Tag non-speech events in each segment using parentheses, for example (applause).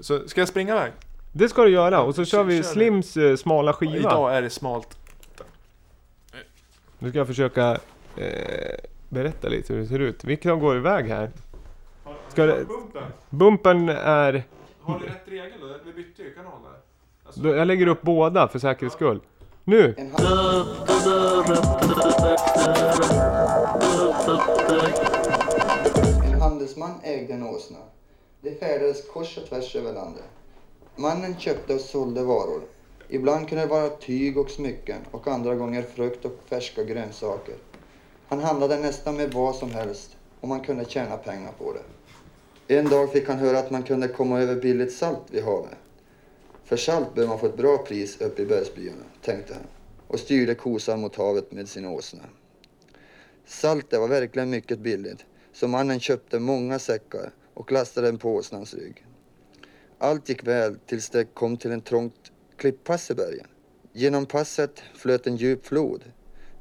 Så ska jag springa iväg? Det ska du göra och så kör vi. Slims eh, smala skiva. Idag är det smalt. Nu ska jag försöka eh, berätta lite hur det ser ut. Vilka går iväg här? Ska det- Bumpen är... Har du rätt regel då? Vi bytte ju kanal där. Alltså, då- Jag lägger upp båda för säkerhets skull. Nu! En handelsman ägde en åsna. De färdades kors och tvärs över landet. Mannen köpte och sålde varor. Ibland kunde det vara tyg och smycken och andra gånger frukt och färska grönsaker. Han handlade nästan med vad som helst och man kunde tjäna pengar på det. En dag fick han höra att man kunde komma över billigt salt vid havet. För salt bör man få ett bra pris uppe i bergsbyarna, tänkte han och styrde kosan mot havet med sin åsna. Saltet var verkligen mycket billigt, så mannen köpte många säckar och lastade den på åsnans rygg. Allt gick väl tills det kom till en trångt klipppass i bergen. Genom passet flöt en djup flod.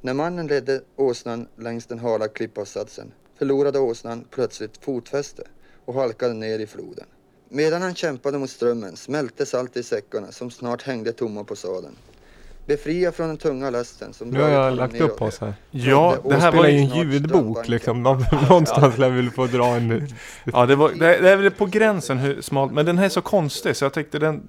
När mannen ledde åsnan längs den hala klippavsatsen förlorade åsnan plötsligt fotfäste och halkade ner i floden. Medan han kämpade mot strömmen smälte salt i säckarna som snart hängde tomma på sadeln. Befria från den tunga lasten som Nu har jag lagt upp oss här. ja, det här spelar var ju en ljudbok liksom. Nå- (laughs) Någonstans lär vi få dra en... Ja, det, var, det, det är väl på gränsen hur smalt, men den här är så konstig så jag tänkte den,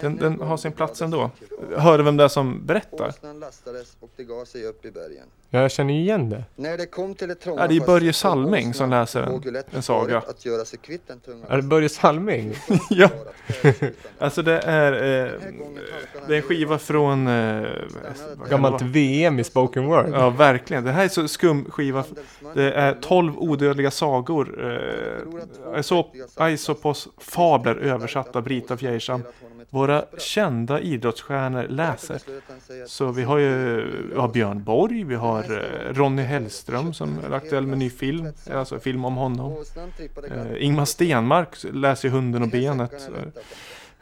den, den har sin plats ändå. Hör du vem det är som berättar? Åsnan lastades och det gav sig upp i bergen. Ja, jag känner ju igen det. När det kom till det trånga Ja, det är Börje Salming som läser en- en saga. Att göra sig kvitt den tunga Är det Börje Salming? Ja. Alltså det är, eh, det är en skiva från... Eh, Gammalt? VM i spoken word. Ja, verkligen. Det här är så skum skiva. Det är 12 odödliga sagor. Eh, Aesopos fabler översatta av Brita Fjärsam. Våra kända idrottsstjärnor läser. Så vi har ju vi har Björn Borg, vi har eh, Ronny Hellström som är aktuell med ny film. Alltså film om honom. Eh, Ingmar Stenmark läser Hunden och benet.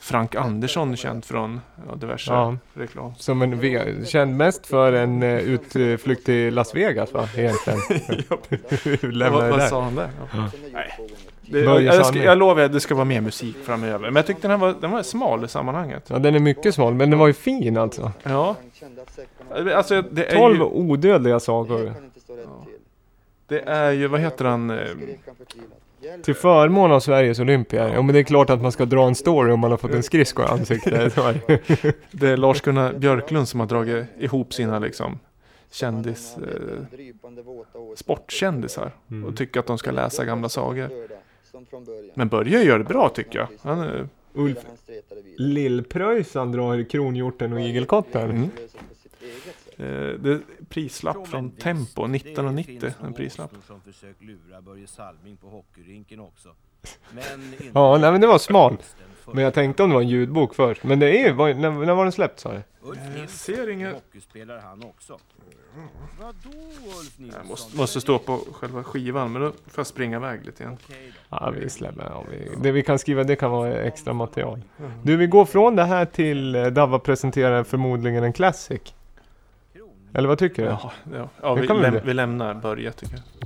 Frank Andersson känd från ja, diverse Ja. reklam. Som en ve- känd mest för en eh, utflykt till Las Vegas va, egentligen. (laughs) (laughs) Vad, det vad sa han där? Ja. Det, Börje jag, jag, ska, jag lovar att det ska vara mer musik framöver. Men jag tyckte den här var, den var smal i sammanhanget. Ja, den är mycket smal, men den var ju fin alltså. Ja, alltså det är 12 ju, odödliga sagor. Det är ju, vad heter han? eh, Till förmån av Sveriges Olympier. Ja men det är klart att man ska dra en story om man har fått en skridsko i ansiktet. Det. (laughs) Det är Lars-Gunnar Björklund som har dragit ihop sina liksom kändis, eh, sportkändisar Mm. och tycker att de ska läsa gamla sagor. Men Börje gör det bra tycker jag. Han är, Ulf Lillpröjsan drar kronhjorten och igelkotten. Mm. Eh, det är prislapp från Tempo 1990. En prislapp. Som försökt lura Börje Salming på hockeyrinken också. Men (laughs) inte Ja, nej men det var smalt. den Men jag tänkte om det var en ljudbok först. Men det är vad- när, när var den släppt sa? Ulf Jag Nilsson, ser inget- hockeyspelare han också. Jag måste, måste stå på själva skivan men då får jag springa iväg lite igen. Ja vi släpper, ja, vi, det vi kan skriva det kan vara extra material. Du vi går från det här till eh, Dava presenterar förmodligen en classic. Eller vad tycker du? Ja, ja, ja vi, läm, vi lämnar Börje tycker jag.